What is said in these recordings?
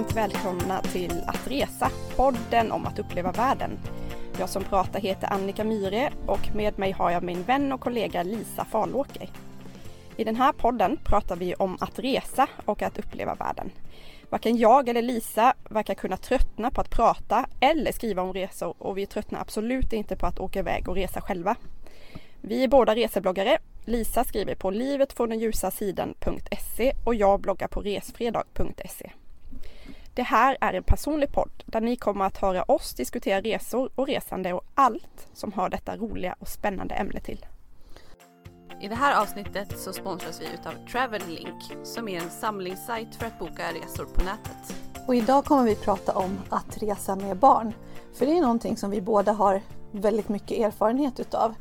varmt välkomna till Att resa, podden om att uppleva världen. Jag som pratar heter Annika Myre och med mig har jag min vän och kollega Lisa Falåker. I den här podden pratar vi om att resa och att uppleva världen. Varken jag eller Lisa verkar kunna tröttna på att prata eller skriva om resor och vi tröttnar absolut inte på att åka iväg och resa själva. Vi är båda resebloggare. Lisa skriver på livetfråndenljusasidan.se och jag bloggar på resfredag.se. Det här är en personlig podd där ni kommer att höra oss diskutera resor och resande och allt som har detta roliga och spännande ämne till. I det här avsnittet så sponsras vi utav Travellink som är en samlingssajt för att boka resor på nätet. Och idag kommer vi prata om att resa med barn. För det är någonting som vi båda har väldigt mycket erfarenhet utav.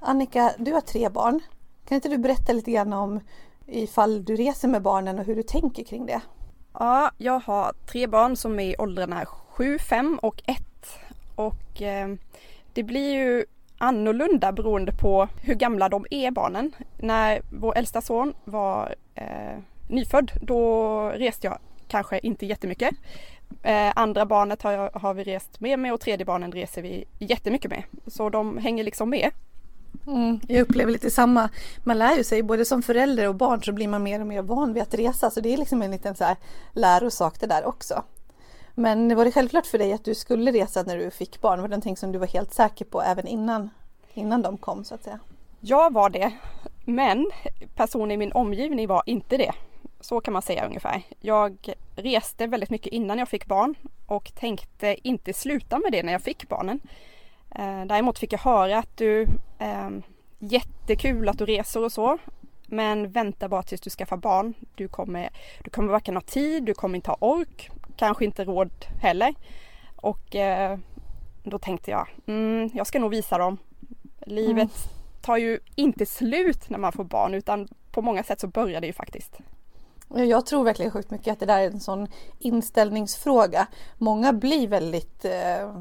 Annika, du har tre barn. Kan inte du berätta lite grann om ifall du reser med barnen och hur du tänker kring det? Ja, jag har tre barn som är i åldrarna 7, 5 och 1. Och eh, det blir ju annorlunda beroende på hur gamla de är barnen. När vår äldsta son var eh, nyfödd då reste jag kanske inte jättemycket. Eh, andra barnet har, jag, har vi rest mer med och tredje barnen reser vi jättemycket med. Så de hänger liksom med. Mm, jag upplever lite samma. Man lär ju sig både som förälder och barn så blir man mer och mer van vid att resa så det är liksom en liten så här lärosak det där också. Men var det självklart för dig att du skulle resa när du fick barn? Var det någonting som du var helt säker på även innan, innan de kom så att säga? Jag var det. Men personer i min omgivning var inte det. Så kan man säga ungefär. Jag reste väldigt mycket innan jag fick barn och tänkte inte sluta med det när jag fick barnen. Eh, däremot fick jag höra att du eh, jättekul att du reser och så. Men vänta bara tills du skaffar barn. Du kommer, du kommer varken ha tid, du kommer inte ha ork, kanske inte råd heller. Och eh, då tänkte jag, mm, jag ska nog visa dem. Livet mm. tar ju inte slut när man får barn utan på många sätt så börjar det ju faktiskt. Jag tror verkligen sjukt mycket att det där är en sån inställningsfråga. Många blir väldigt eh,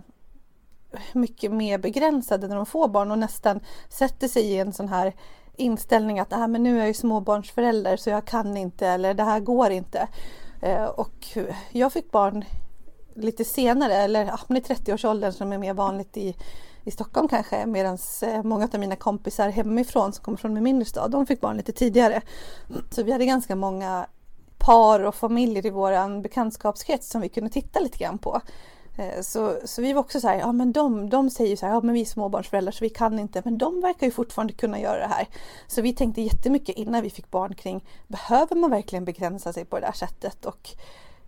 mycket mer begränsade när de får barn och nästan sätter sig i en sån här inställning att ah, men nu är jag ju småbarnsförälder så jag kan inte eller det här går inte. Eh, och jag fick barn lite senare eller ja, i 30-årsåldern som är mer vanligt i, i Stockholm kanske medan eh, många av mina kompisar hemifrån som kommer från en mindre stad de fick barn lite tidigare. Så vi hade ganska många par och familjer i vår bekantskapskrets som vi kunde titta lite grann på. Eh, så, så vi var också så här, ja men de, de säger så här, ja men vi är småbarnsföräldrar så vi kan inte, men de verkar ju fortfarande kunna göra det här. Så vi tänkte jättemycket innan vi fick barn kring, behöver man verkligen begränsa sig på det här sättet? Och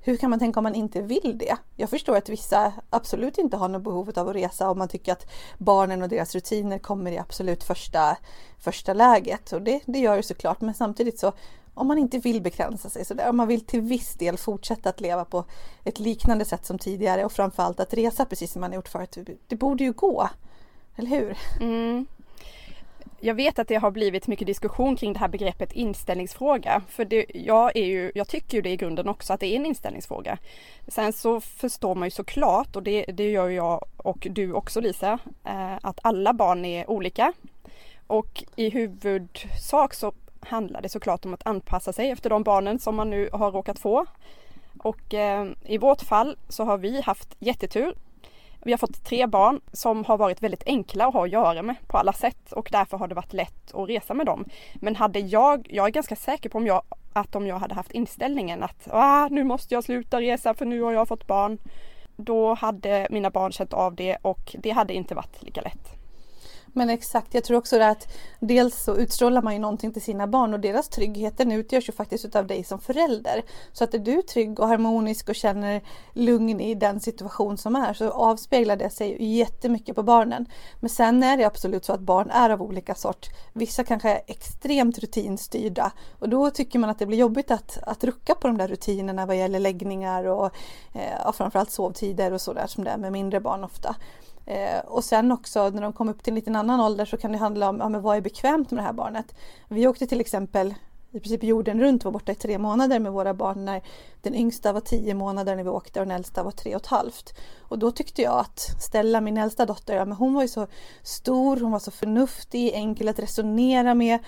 hur kan man tänka om man inte vill det? Jag förstår att vissa absolut inte har något behov av att resa och man tycker att barnen och deras rutiner kommer i absolut första, första läget. Och det, det gör det såklart, men samtidigt så om man inte vill begränsa sig sådär, om man vill till viss del fortsätta att leva på ett liknande sätt som tidigare och framförallt att resa precis som man gjort förut. Det borde ju gå, eller hur? Mm. Jag vet att det har blivit mycket diskussion kring det här begreppet inställningsfråga. För det, jag, är ju, jag tycker ju det i grunden också att det är en inställningsfråga. Sen så förstår man ju såklart, och det, det gör jag och du också Lisa, eh, att alla barn är olika. Och i huvudsak så handlar det såklart om att anpassa sig efter de barnen som man nu har råkat få. Och eh, i vårt fall så har vi haft jättetur. Vi har fått tre barn som har varit väldigt enkla att ha att göra med på alla sätt och därför har det varit lätt att resa med dem. Men hade jag, jag är ganska säker på om jag, att om jag hade haft inställningen att ah, nu måste jag sluta resa för nu har jag fått barn. Då hade mina barn känt av det och det hade inte varit lika lätt. Men exakt, jag tror också att dels så utstrålar man ju någonting till sina barn och deras trygghet den utgörs ju faktiskt utav dig som förälder. Så att är du trygg och harmonisk och känner lugn i den situation som är så avspeglar det sig jättemycket på barnen. Men sen är det absolut så att barn är av olika sort. Vissa kanske är extremt rutinstyrda och då tycker man att det blir jobbigt att, att rucka på de där rutinerna vad gäller läggningar och eh, framförallt sovtider och sådär som det är med mindre barn ofta. Eh, och sen också när de kom upp till en liten annan ålder så kan det handla om ja, men vad är bekvämt med det här barnet. Vi åkte till exempel i princip jorden runt var borta i tre månader med våra barn när den yngsta var tio månader när vi åkte och den äldsta var tre och ett halvt. Och då tyckte jag att Stella, min äldsta dotter, ja, men hon var ju så stor, hon var så förnuftig, enkel att resonera med.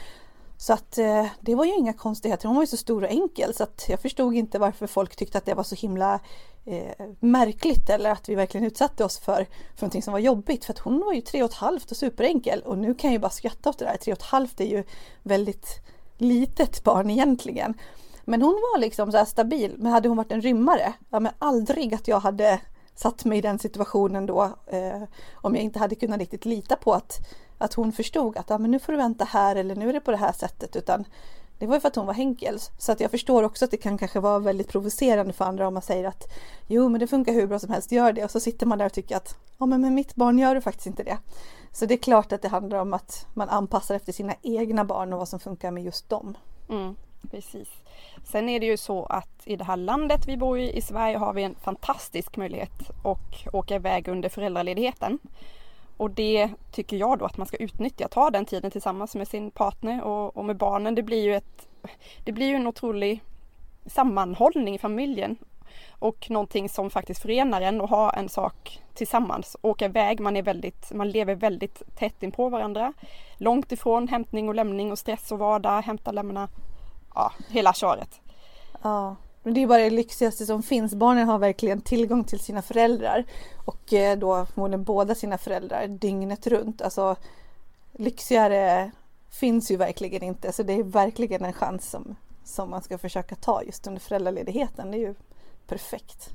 Så att eh, det var ju inga konstigheter. Hon var ju så stor och enkel så att jag förstod inte varför folk tyckte att det var så himla eh, märkligt eller att vi verkligen utsatte oss för, för någonting som var jobbigt. För att hon var ju tre och ett halvt och superenkel och nu kan jag ju bara skratta åt det där. Tre och ett halvt är ju väldigt litet barn egentligen. Men hon var liksom så stabil. Men hade hon varit en rymmare, ja men aldrig att jag hade satt mig i den situationen då eh, om jag inte hade kunnat riktigt lita på att, att hon förstod att ah, men nu får du vänta här eller nu är det på det här sättet utan det var ju för att hon var Henkels. Så att jag förstår också att det kan kanske vara väldigt provocerande för andra om man säger att jo men det funkar hur bra som helst, gör det och så sitter man där och tycker att ja men med mitt barn gör du faktiskt inte det. Så det är klart att det handlar om att man anpassar efter sina egna barn och vad som funkar med just dem. Mm, precis. Sen är det ju så att i det här landet vi bor i, i Sverige, har vi en fantastisk möjlighet att åka iväg under föräldraledigheten. Och det tycker jag då att man ska utnyttja, ta den tiden tillsammans med sin partner och, och med barnen. Det blir ju ett, det blir ju en otrolig sammanhållning i familjen och någonting som faktiskt förenar en och ha en sak tillsammans. Åka iväg, man, är väldigt, man lever väldigt tätt in på varandra. Långt ifrån hämtning och lämning och stress och vardag, hämta, lämna, ja, hela köret. Ja, men det är bara det lyxigaste som finns. Barnen har verkligen tillgång till sina föräldrar och eh, då förmodligen båda sina föräldrar dygnet runt. Alltså lyxigare finns ju verkligen inte så det är verkligen en chans som, som man ska försöka ta just under föräldraledigheten. Det är ju perfekt.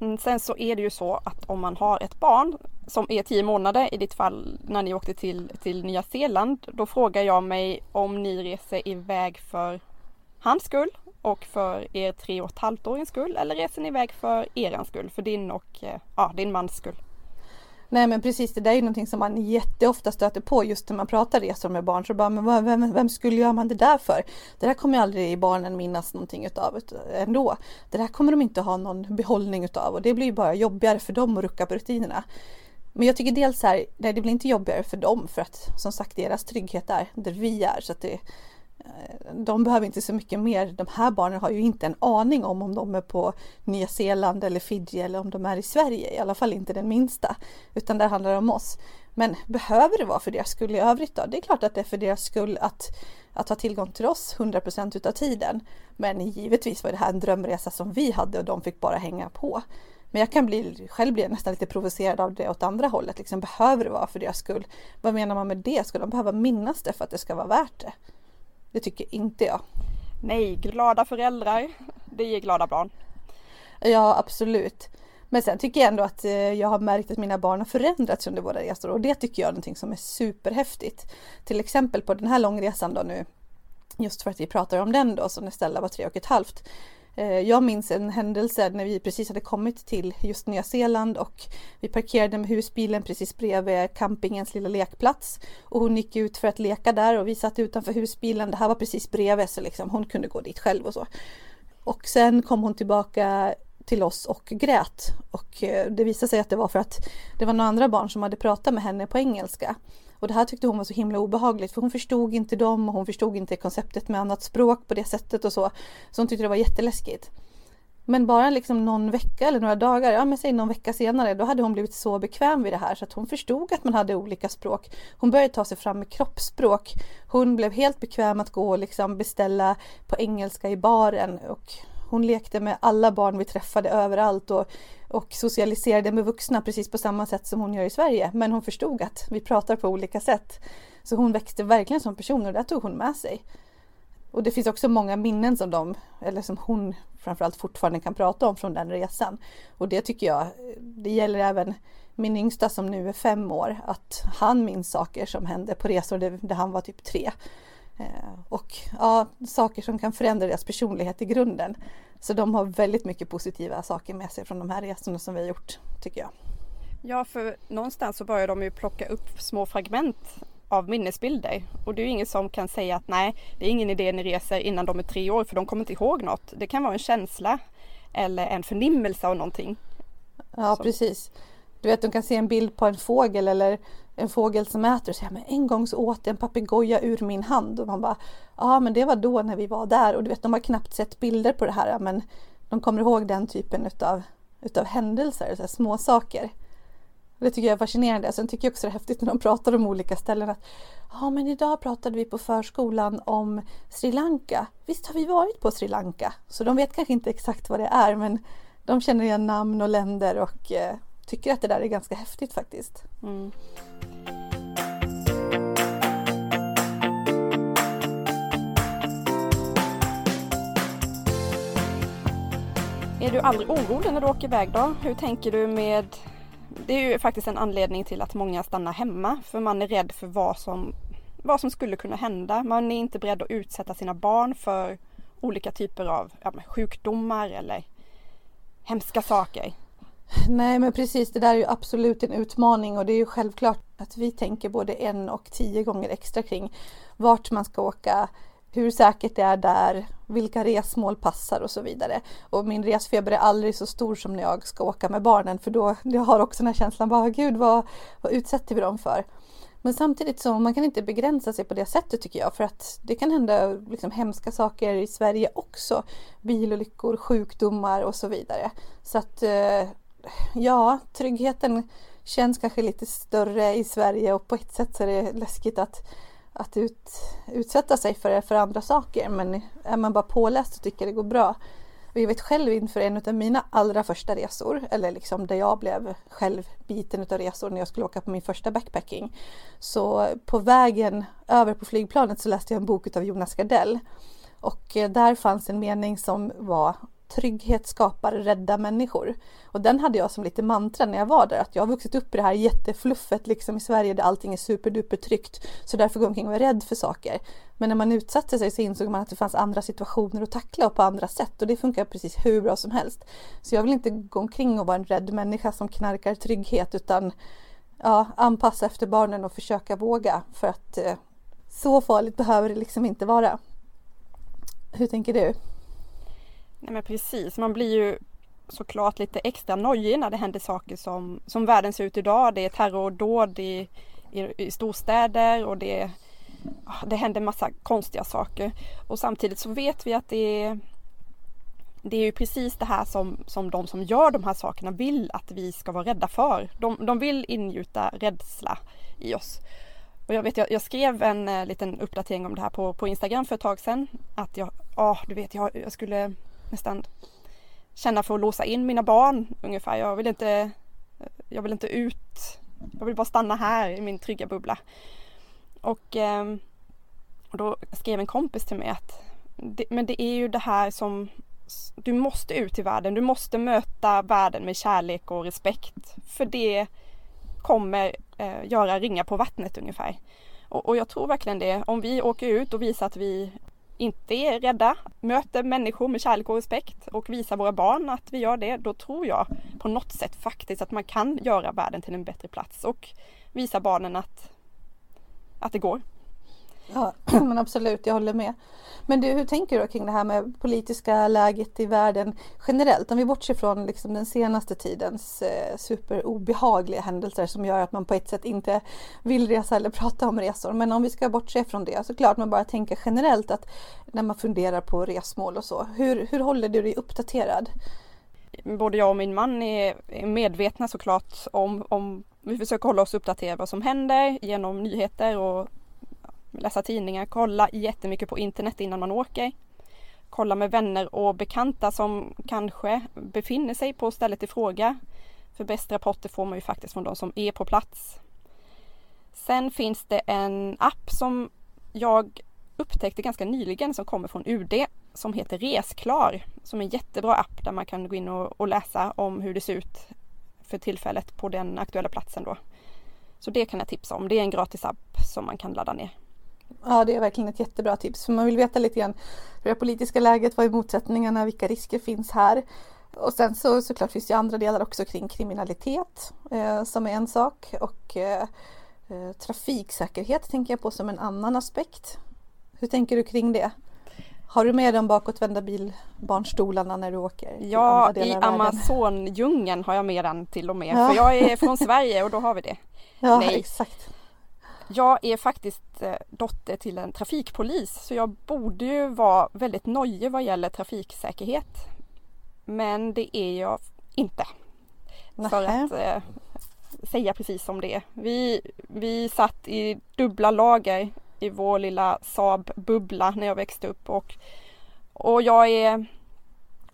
Mm, sen så är det ju så att om man har ett barn som är tio månader, i ditt fall när ni åkte till, till Nya Zeeland, då frågar jag mig om ni reser iväg för hans skull och för er tre och ett halvt årings skull eller reser ni iväg för er skull, för din och eh, ja, din mans skull? Nej men precis, det där är ju någonting som man jätteofta stöter på just när man pratar resor med barn. Så bara, men vem, vem skulle göra man det där för? Det där kommer ju aldrig barnen minnas någonting utav ändå. Det där kommer de inte ha någon behållning utav och det blir ju bara jobbigare för dem att rucka på rutinerna. Men jag tycker dels så här, nej det blir inte jobbigare för dem för att som sagt deras trygghet är där vi är. Så att det, de behöver inte så mycket mer. De här barnen har ju inte en aning om om de är på Nya Zeeland eller Fiji eller om de är i Sverige, i alla fall inte den minsta. Utan där handlar det om oss. Men behöver det vara för deras skull i övrigt då? Det är klart att det är för deras skull att, att ha tillgång till oss 100% utav tiden. Men givetvis var det här en drömresa som vi hade och de fick bara hänga på. Men jag kan bli, själv bli nästan lite provocerad av det åt andra hållet. Liksom, behöver det vara för deras skull? Vad menar man med det? Ska de behöva minnas det för att det ska vara värt det? Det tycker inte jag. Nej, glada föräldrar, det ger glada barn. Ja, absolut. Men sen tycker jag ändå att eh, jag har märkt att mina barn har förändrats under våra resor och det tycker jag är någonting som är superhäftigt. Till exempel på den här långresan då nu, just för att vi pratar om den då, som när Stella var tre och ett halvt. Eh, jag minns en händelse när vi precis hade kommit till just Nya Zeeland och vi parkerade med husbilen precis bredvid campingens lilla lekplats och hon gick ut för att leka där och vi satt utanför husbilen. Det här var precis bredvid så liksom hon kunde gå dit själv och så. Och sen kom hon tillbaka till oss och grät och eh, det visade sig att det var för att det var några andra barn som hade pratat med henne på engelska och det här tyckte hon var så himla obehagligt för hon förstod inte dem och hon förstod inte konceptet med annat språk på det sättet och så. Så hon tyckte det var jätteläskigt. Men bara liksom någon vecka eller några dagar, ja men säg någon vecka senare, då hade hon blivit så bekväm vid det här så att hon förstod att man hade olika språk. Hon började ta sig fram med kroppsspråk. Hon blev helt bekväm att gå och liksom beställa på engelska i baren och hon lekte med alla barn vi träffade överallt och, och socialiserade med vuxna precis på samma sätt som hon gör i Sverige. Men hon förstod att vi pratar på olika sätt. Så hon växte verkligen som person och det tog hon med sig. Och det finns också många minnen som de, eller som hon framförallt fortfarande kan prata om från den resan. Och det tycker jag, det gäller även min yngsta som nu är fem år, att han minns saker som hände på resor där han var typ tre. Eh, och ja, saker som kan förändra deras personlighet i grunden. Så de har väldigt mycket positiva saker med sig från de här resorna som vi har gjort, tycker jag. Ja, för någonstans så börjar de ju plocka upp små fragment av minnesbilder och det är ju ingen som kan säga att nej, det är ingen idé ni reser innan de är tre år för de kommer inte ihåg något. Det kan vara en känsla eller en förnimmelse av någonting. Ja, så. precis. Du vet, de kan se en bild på en fågel eller en fågel som äter och säger men en gång så åt en papegoja ur min hand och man bara ja men det var då när vi var där och du vet de har knappt sett bilder på det här men de kommer ihåg den typen utav, utav händelser, så små saker. Det tycker jag är fascinerande. Sen tycker jag också det är häftigt när de pratar om olika ställen. Att, ja men idag pratade vi på förskolan om Sri Lanka. Visst har vi varit på Sri Lanka? Så de vet kanske inte exakt vad det är men de känner igen namn och länder och eh, tycker att det där är ganska häftigt faktiskt. Mm. Är du aldrig orolig när du åker iväg då? Hur tänker du med det är ju faktiskt en anledning till att många stannar hemma för man är rädd för vad som, vad som skulle kunna hända. Man är inte beredd att utsätta sina barn för olika typer av ja, sjukdomar eller hemska saker. Nej men precis, det där är ju absolut en utmaning och det är ju självklart att vi tänker både en och tio gånger extra kring vart man ska åka, hur säkert det är där, vilka resmål passar och så vidare. Och min resfeber är aldrig så stor som när jag ska åka med barnen för då jag har också den här känslan, bara, gud vad, vad utsätter vi dem för? Men samtidigt så man kan inte begränsa sig på det sättet tycker jag för att det kan hända liksom hemska saker i Sverige också. Bilolyckor, sjukdomar och så vidare. Så att eh, ja, tryggheten känns kanske lite större i Sverige och på ett sätt så är det läskigt att att ut, utsätta sig för, för andra saker men är man bara påläst och tycker det går bra. Och jag vet själv inför en av mina allra första resor, eller liksom där jag blev själv biten av resor när jag skulle åka på min första backpacking. Så på vägen över på flygplanet så läste jag en bok av Jonas Gardell. Och eh, där fanns en mening som var trygghet skapar rädda människor. Och den hade jag som lite mantra när jag var där, att jag har vuxit upp i det här jättefluffet liksom i Sverige där allting är superduper tryggt. Så därför går jag omkring och är rädd för saker. Men när man utsatte sig så insåg man att det fanns andra situationer att tackla och på andra sätt och det funkar precis hur bra som helst. Så jag vill inte gå omkring och vara en rädd människa som knarkar trygghet utan ja, anpassa efter barnen och försöka våga för att eh, så farligt behöver det liksom inte vara. Hur tänker du? Nej men precis, man blir ju såklart lite extra nojig när det händer saker som, som världen ser ut idag. Det är terrordåd i, i, i storstäder och det, det händer massa konstiga saker. Och samtidigt så vet vi att det är, det är ju precis det här som, som de som gör de här sakerna vill att vi ska vara rädda för. De, de vill ingjuta rädsla i oss. Och jag vet, jag, jag skrev en eh, liten uppdatering om det här på, på Instagram för ett tag sedan. Att jag, ja oh, du vet, jag, jag skulle nästan känna för att låsa in mina barn ungefär. Jag vill inte, jag vill inte ut. Jag vill bara stanna här i min trygga bubbla. Och, ehm, och då skrev en kompis till mig att det, men det är ju det här som du måste ut i världen. Du måste möta världen med kärlek och respekt. För det kommer eh, göra ringa på vattnet ungefär. Och, och, jag tror verkligen det. Om vi åker ut och visar att vi inte är rädda, möter människor med kärlek och respekt och visar våra barn att vi gör det, då tror jag på något sätt faktiskt att man kan göra världen till en bättre plats och visa barnen att, att det går. Ja, men absolut, jag håller med. Men du, hur tänker du kring det här med politiska läget i världen generellt? Om vi bortser från liksom den senaste tidens eh, superobehagliga händelser som gör att man på ett sätt inte vill resa eller prata om resor. Men om vi ska bortse från det så klart man bara tänker generellt att när man funderar på resmål och så. Hur, hur håller du dig uppdaterad? Både jag och min man är medvetna såklart om, om vi försöker hålla oss uppdaterade vad som händer genom nyheter och läsa tidningar, kolla jättemycket på internet innan man åker. Kolla med vänner och bekanta som kanske befinner sig på stället i fråga. För bäst rapporter får man ju faktiskt från de som är på plats. Sen finns det en app som jag upptäckte ganska nyligen som kommer från UD som heter Resklar. Som är en jättebra app där man kan gå in och, och läsa om hur det ser ut för tillfället på den aktuella platsen då. Så det kan jag tipsa om. Det är en gratis app som man kan ladda ner. Ja, det är verkligen ett jättebra tips. För man vill veta lite grann hur det politiska läget, vad är motsättningarna, vilka risker finns här? Och sen så såklart finns det andra delar också kring kriminalitet eh, som är en sak och eh, eh, trafiksäkerhet tänker jag på som en annan aspekt. Hur tänker du kring det? Har du med de bakåtvända bilbarnstolarna när du åker? Ja, i Amazondjungeln har jag med den till och med. Ja. För jag är från Sverige och då har vi det. Ja, Nej. exakt. Jag är faktiskt eh, dotter till en trafikpolis så jag borde ju vara väldigt nojig vad gäller trafiksäkerhet. Men det är jag inte. Nähe. För att eh, säga precis som det är. Vi, vi satt i dubbla lager i vår lilla Saab-bubbla när jag växte upp och, och jag är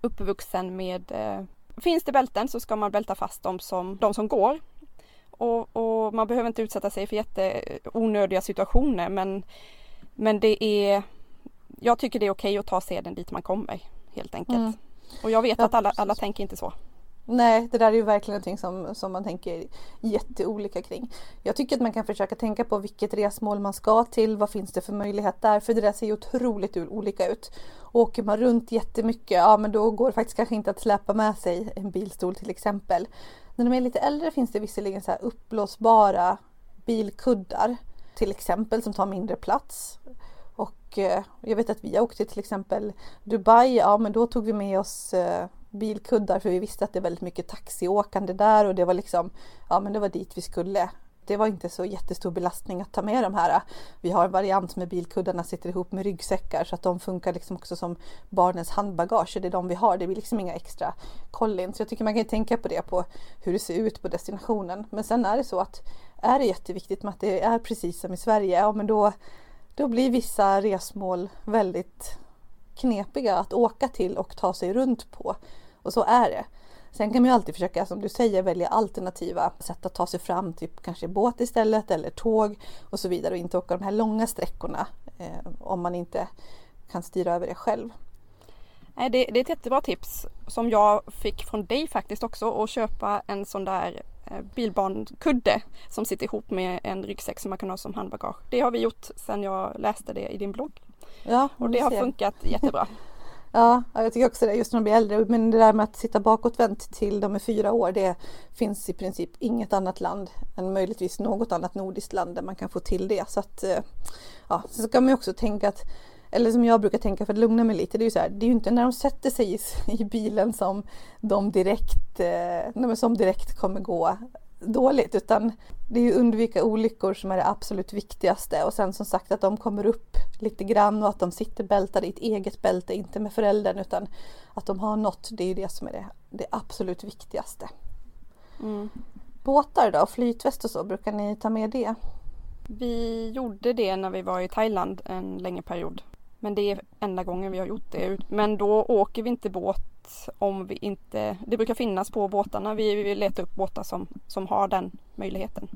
uppvuxen med eh, Finns det bälten så ska man bälta fast dem som, de som går. Och, och man behöver inte utsätta sig för jätteonödiga situationer men, men det är Jag tycker det är okej att ta seden dit man kommer helt enkelt. Mm. Och jag vet ja, att alla, alla tänker inte så. Nej, det där är ju verkligen någonting som, som man tänker jätteolika kring. Jag tycker att man kan försöka tänka på vilket resmål man ska till, vad finns det för möjlighet där? För det där ser ju otroligt olika ut. Åker man runt jättemycket, ja men då går det faktiskt kanske inte att släppa med sig en bilstol till exempel. När de är lite äldre finns det visserligen så här uppblåsbara bilkuddar till exempel som tar mindre plats. Och eh, jag vet att vi åkte till till exempel Dubai, ja men då tog vi med oss eh, bilkuddar för vi visste att det är väldigt mycket taxiåkande där och det var liksom, ja men det var dit vi skulle. Det var inte så jättestor belastning att ta med de här. Vi har en variant med bilkuddarna sitter ihop med ryggsäckar så att de funkar liksom också som barnens handbagage. Det är de vi har, det blir liksom inga extra kollin. Så jag tycker man kan tänka på det på hur det ser ut på destinationen. Men sen är det så att är det jätteviktigt med att det är precis som i Sverige, ja men då, då blir vissa resmål väldigt knepiga att åka till och ta sig runt på. Och så är det. Sen kan man ju alltid försöka, som du säger, välja alternativa sätt att ta sig fram, typ kanske båt istället eller tåg och så vidare och inte åka de här långa sträckorna eh, om man inte kan styra över det själv. Nej, det, det, är ett jättebra tips som jag fick från dig faktiskt också att köpa en sån där eh, bilbarnkudde som sitter ihop med en ryggsäck som man kan ha som handbagage. Det har vi gjort sedan jag läste det i din blogg. Ja, och det har funkat jättebra. Ja, jag tycker också det just när de blir äldre. Men det där med att sitta bakåtvänt till de är fyra år, det finns i princip inget annat land än möjligtvis något annat nordiskt land där man kan få till det. Så att, eh, ja, så ska man också tänka att eller som jag brukar tänka för att lugna mig lite, det är ju så här, det är ju inte när de sätter sig i, i bilen som de direkt, eh, som direkt kommer gå dåligt utan det är ju undvika olyckor som är det absolut viktigaste och sen som sagt att de kommer upp lite grann och att de sitter bältade i ett eget bälte, inte med föräldern utan att de har något, det är ju det som är det, det absolut viktigaste. Mm. Båtar då, flytväst och så, brukar ni ta med det? Vi gjorde det när vi var i Thailand en längre period. Men det är enda gången vi har gjort det. Men då åker vi inte båt om vi inte, det brukar finnas på båtarna. Vi vill leta upp båtar som, som har den möjligheten.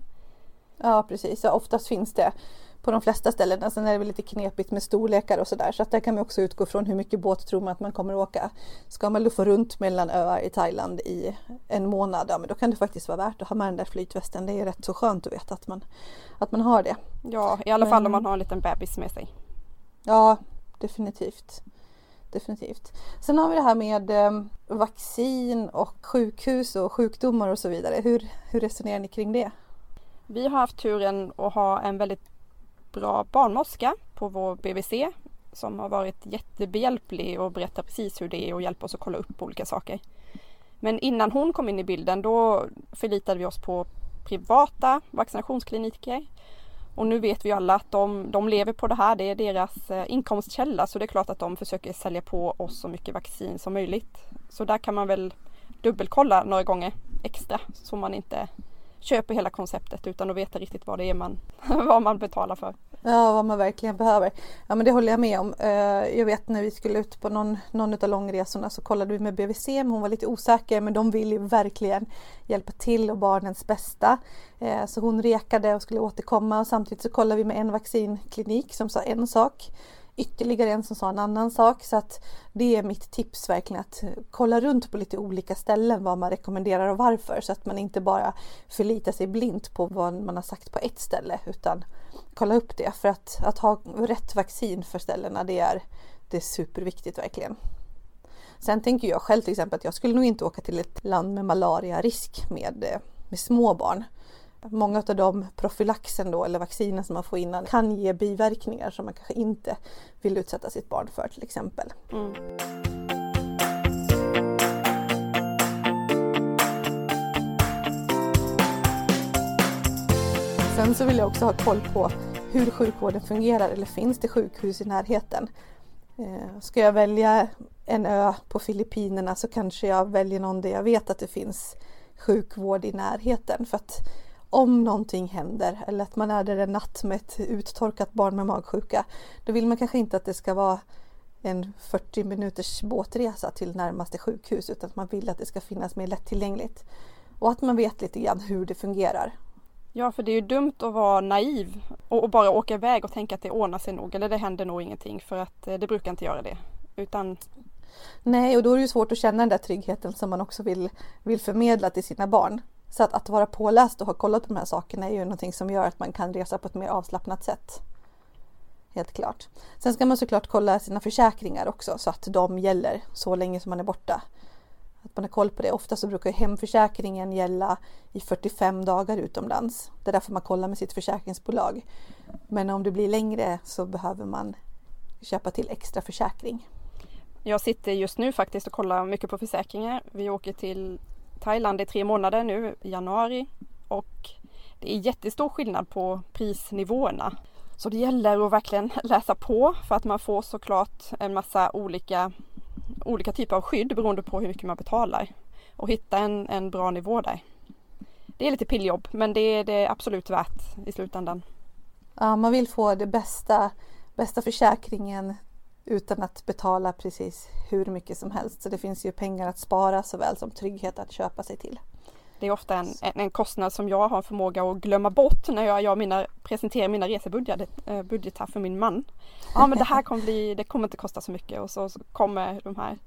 Ja precis, ja, oftast finns det på de flesta ställena. Sen är det väl lite knepigt med storlekar och sådär så att där kan man också utgå från hur mycket båt tror man att man kommer att åka. Ska man luffa runt mellan öar i Thailand i en månad, ja men då kan det faktiskt vara värt att ha med den där flytvästen. Det är rätt så skönt att veta att man, att man har det. Ja, i alla men... fall om man har en liten bebis med sig. Ja, definitivt. Definitivt. Sen har vi det här med eh, vaccin och sjukhus och sjukdomar och så vidare. Hur, hur resonerar ni kring det? Vi har haft turen att ha en väldigt bra barnmorska på vår BVC som har varit jättebehjälplig och berättar precis hur det är och hjälper oss att kolla upp olika saker. Men innan hon kom in i bilden då förlitade vi oss på privata vaccinationskliniker och nu vet vi alla att de, de lever på det här, det är deras eh, inkomstkälla så det är klart att de försöker sälja på oss så mycket vaccin som möjligt. Så där kan man väl dubbelkolla några gånger extra så man inte köper hela konceptet utan att veta riktigt vad det är man, vad man betalar för. Ja, vad man verkligen behöver. Ja, men det håller jag med om. Eh, jag vet när vi skulle ut på någon, någon av långresorna så kollade vi med BVC, men hon var lite osäker, men de vill ju verkligen hjälpa till och barnens bästa. Eh, så hon rekade och skulle återkomma och samtidigt så kollade vi med en vaccinklinik som sa en sak ytterligare en som sa en annan sak. Så att det är mitt tips verkligen att kolla runt på lite olika ställen vad man rekommenderar och varför. Så att man inte bara förlitar sig blint på vad man har sagt på ett ställe utan kolla upp det. För att, att ha rätt vaccin för ställena det är, det är superviktigt verkligen. Sen tänker jag själv till exempel att jag skulle nog inte åka till ett land med malariarisk med, eh, med små barn. Många av de profylaxen då, eller vaccinen som man får innan kan ge biverkningar som man kanske inte vill utsätta sitt barn för till exempel. Mm. Sen så vill jag också ha koll på hur sjukvården fungerar eller finns det sjukhus i närheten? Eh, ska jag välja en ö på Filippinerna så kanske jag väljer någon där jag vet att det finns sjukvård i närheten. För att om någonting händer eller att man är där en natt med ett uttorkat barn med magsjuka, då vill man kanske inte att det ska vara en 40 minuters båtresa till närmaste sjukhus utan att man vill att det ska finnas mer lättillgängligt. Och att man vet lite grann hur det fungerar. Ja, för det är ju dumt att vara naiv och, bara åka iväg och tänka att det ordnar sig nog eller det händer nog ingenting för att eh, det brukar inte göra det. Utan... Nej, och då är det ju svårt att känna den där tryggheten som man också vill, vill förmedla till sina barn. Så att, att vara påläst och ha kollat på de här sakerna är ju någonting som gör att man kan resa på ett mer avslappnat sätt. Helt klart. Sen ska man såklart kolla sina försäkringar också så att de gäller så länge som man är borta. Att man har koll på det. Ofta så brukar hemförsäkringen gälla i 45 dagar utomlands. Det är därför man kollar med sitt försäkringsbolag. Men om det blir längre så behöver man köpa till extra försäkring. Jag sitter just nu faktiskt och kollar mycket på försäkringar. Vi åker till Thailand i tre månader nu i januari och det är jättestor skillnad på prisnivåerna. Så det gäller att verkligen läsa på för att man får såklart en massa olika, olika typer av skydd beroende på hur mycket man betalar och hitta en, en bra nivå där. Det är lite pilljobb men det är det absolut värt i slutändan. Ja, man vill få det bästa, bästa försäkringen utan att betala precis hur mycket som helst. Så det finns ju pengar att spara såväl som trygghet att köpa sig till. Det är ofta en, en kostnad som jag har förmåga att glömma bort när jag, jag mina, presenterar mina resebudgetar för min man. Ja men det här kommer bli, det kommer inte kosta så mycket och så, så kommer de här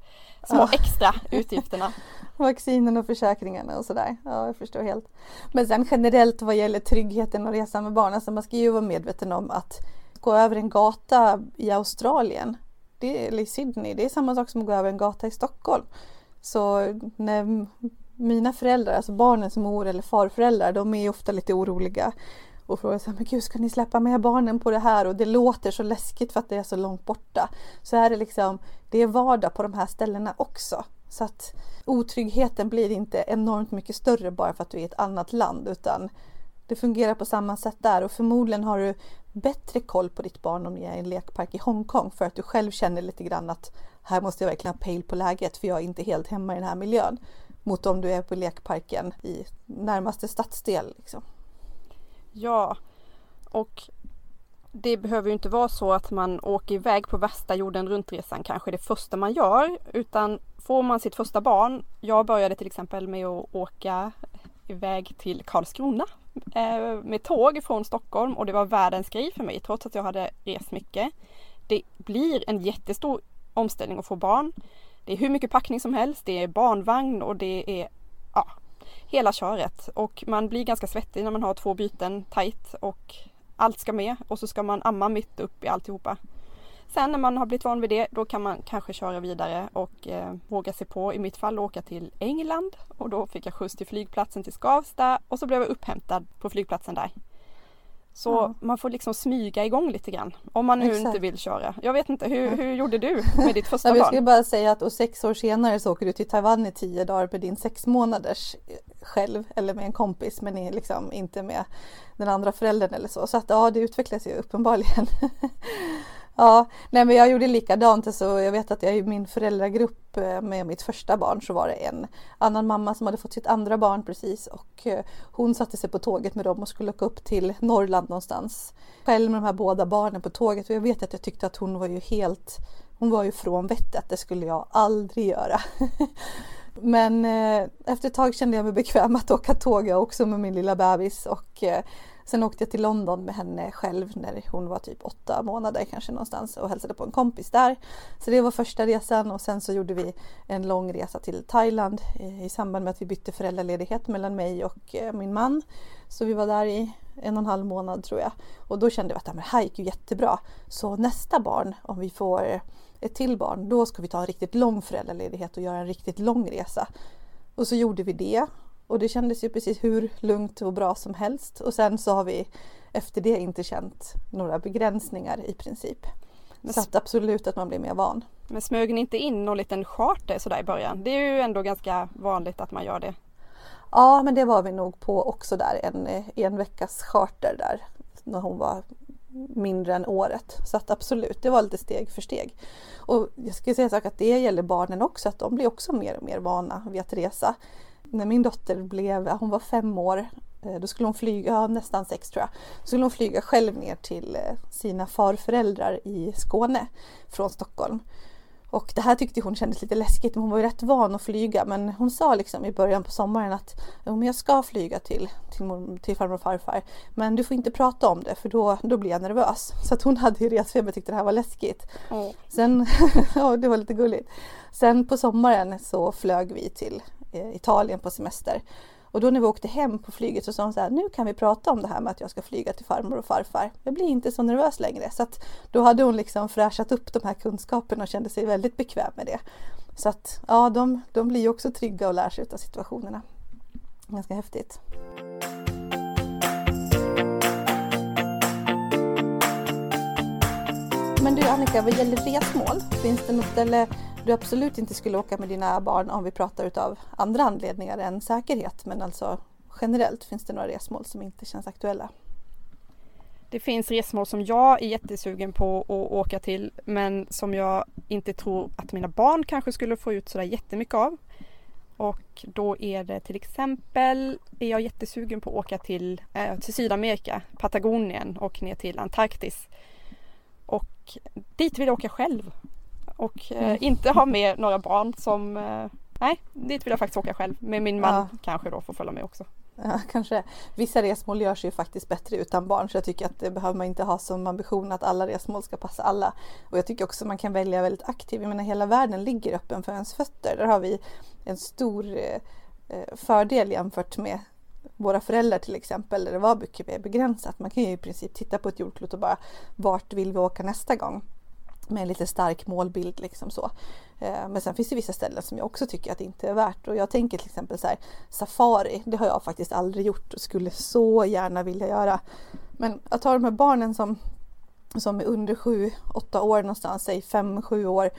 små extra utgifterna. Vaccinen och försäkringarna och sådär. Ja jag förstår helt. Men sen generellt vad gäller tryggheten och resa med barn, alltså man ska ju vara medveten om att gå över en gata i Australien det, eller i Sydney, det är samma sak som att gå över en gata i Stockholm. Så när mina föräldrar, alltså barnens mor eller farföräldrar, de är ofta lite oroliga och frågar så här, men gud ska ni släppa med barnen på det här? Och det låter så läskigt för att det är så långt borta. Så är det liksom, det är vardag på de här ställena också. Så att otryggheten blir inte enormt mycket större bara för att du är i ett annat land utan det fungerar på samma sätt där och förmodligen har du bättre koll på ditt barn om ni är i en lekpark i Hongkong för att du själv känner lite grann att här måste jag verkligen ha pejl på läget för jag är inte helt hemma i den här miljön. Mot om du är på lekparken i närmaste stadsdel. Liksom. Ja, och det behöver ju inte vara så att man åker iväg på värsta jorden runt-resan kanske det första man gör utan får man sitt första barn. Jag började till exempel med att åka iväg till Karlskrona eh, med tåg från Stockholm och det var världens grej för mig trots att jag hade rest mycket. Det blir en jättestor omställning att få barn. Det är hur mycket packning som helst, det är barnvagn och det är ja, hela köret och man blir ganska svettig när man har två byten tight och allt ska med och så ska man amma mitt upp i alltihopa. Sen när man har blivit van vid det då kan man kanske köra vidare och eh, våga sig på, i mitt fall åka till England och då fick jag skjuts till flygplatsen till Skavsta och så blev jag upphämtad på flygplatsen där. Så ja. man får liksom smyga igång lite grann om man nu Exakt. inte vill köra. Jag vet inte, hur, hur gjorde du med ditt första barn? Jag skulle bara säga att och sex år senare så åker du till Taiwan i tio dagar med din sex månaders eh, själv eller med en kompis men är liksom inte med den andra föräldern eller så. Så att ja, det utvecklas ju uppenbarligen. Ja, nej men jag gjorde likadant. Så jag vet att jag i min föräldragrupp eh, med mitt första barn så var det en annan mamma som hade fått sitt andra barn precis och eh, hon satte sig på tåget med dem och skulle åka upp till Norrland någonstans. Själv med de här båda barnen på tåget och jag vet att jag tyckte att hon var ju helt, hon var ju från vettet. Det skulle jag aldrig göra. Men eh, efter ett tag kände jag mig bekväm att åka tåg också med min lilla bebis och Sen åkte jag till London med henne själv när hon var typ åtta månader kanske någonstans och hälsade på en kompis där. Så det var första resan och sen så gjorde vi en lång resa till Thailand eh, i samband med att vi bytte föräldraledighet mellan mig och eh, min man. Så vi var där i en och en halv månad tror jag. Och då kände vi att det här gick ju jättebra. Så nästa barn, om vi får ett till barn, då ska vi ta en riktigt lång föräldraledighet och göra en riktigt lång resa. Och så gjorde vi det och det kändes ju precis hur lugnt och bra som helst. Och sen så har vi efter det inte känt några begränsningar i princip. Men, så att absolut att man blir mer van. Men smög ni inte in någon liten charter sådär i början? Det är ju ändå ganska vanligt att man gör det. Ja, men det var vi nog på också där. En, en veckas charter där när hon var mindre än året. Så att absolut, det var lite steg för steg. Och jag skulle säga att det gäller barnen också, att de blir också mer och mer vana vid att resa när min dotter blev, hon var fem år, eh, då skulle hon flyga, ja, nästan sex tror jag, då skulle hon flyga själv ner till eh, sina farföräldrar i Skåne från Stockholm. Och det här tyckte hon kändes lite läskigt, men hon var ju rätt van att flyga. Men hon sa liksom i början på sommaren att men jag ska flyga till, till, till farmor och farfar. Men du får inte prata om det för då, då blir jag nervös. Så att hon hade ju resfeber och tyckte det här var läskigt. Mm. Sen, ja det var lite gulligt. Sen på sommaren så flög vi till Eh, Italien på semester. Och då när vi åkte hem på flyget så sa hon så här, nu kan vi prata om det här med att jag ska flyga till farmor och farfar. Jag blir inte så nervös längre. Så att då hade hon liksom fräschat upp de här kunskaperna och kände sig väldigt bekväm med det. Så att ja, de, de blir också trygga och lär sig av situationerna. Ganska häftigt. Men du Annika, vad gäller resmål, finns det något ställe du absolut inte skulle åka med dina barn om vi pratar utav andra anledningar än säkerhet. Men alltså generellt finns det några resmål som inte känns aktuella. Det finns resmål som jag är jättesugen på att åka till men som jag inte tror att mina barn kanske skulle få ut sådär jättemycket av. Och då är det till exempel, är jag jättesugen på att åka till, äh, till Sydamerika, Patagonien och ner till Antarktis. Och dit vill jag åka själv och eh, inte ha med några barn som eh, Nej, dit vill jag faktiskt åka själv med min man ja. kanske då får följa med också. Ja, kanske. Vissa resmål görs ju faktiskt bättre utan barn så jag tycker att det behöver man inte ha som ambition att alla resmål ska passa alla. Och jag tycker också man kan välja väldigt aktivt. Jag menar hela världen ligger öppen för ens fötter. Där har vi en stor eh fördel jämfört med våra föräldrar till exempel där det var mycket mer begränsat. Man kan ju i princip titta på ett jordklot och bara vart vill vi åka nästa gång? Med en lite stark målbild liksom så. Eh, men sen finns det vissa ställen som jag också tycker att det inte är värt och jag tänker till exempel så här Safari, det har jag faktiskt aldrig gjort och skulle så gärna vilja göra. Men att ha de här barnen som, som är under 7-8 år någonstans, säg 5-7 år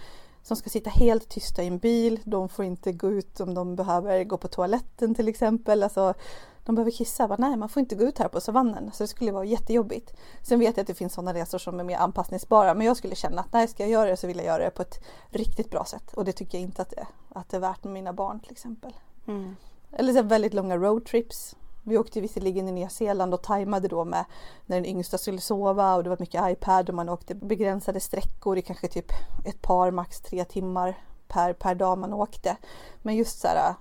som ska sitta helt tysta i en bil. De får inte gå ut om de behöver gå på toaletten till exempel. Alltså, de behöver kissa. Bara, nej, man får inte gå ut här på savannen. Så det skulle vara jättejobbigt. Sen vet jag att det finns sådana resor som är mer anpassningsbara. Men jag skulle känna att nej, ska jag göra det så vill jag göra det på ett riktigt bra sätt. Och det tycker jag inte att det, att det är värt med mina barn till exempel. Mm. Eller så väldigt långa roadtrips. Vi åkte visserligen i Nya Zeeland och tajmade då med när den yngsta skulle sova och det var mycket iPad och man åkte begränsade sträckor i kanske typ ett par, max tre timmar per, per dag man åkte. Men just så här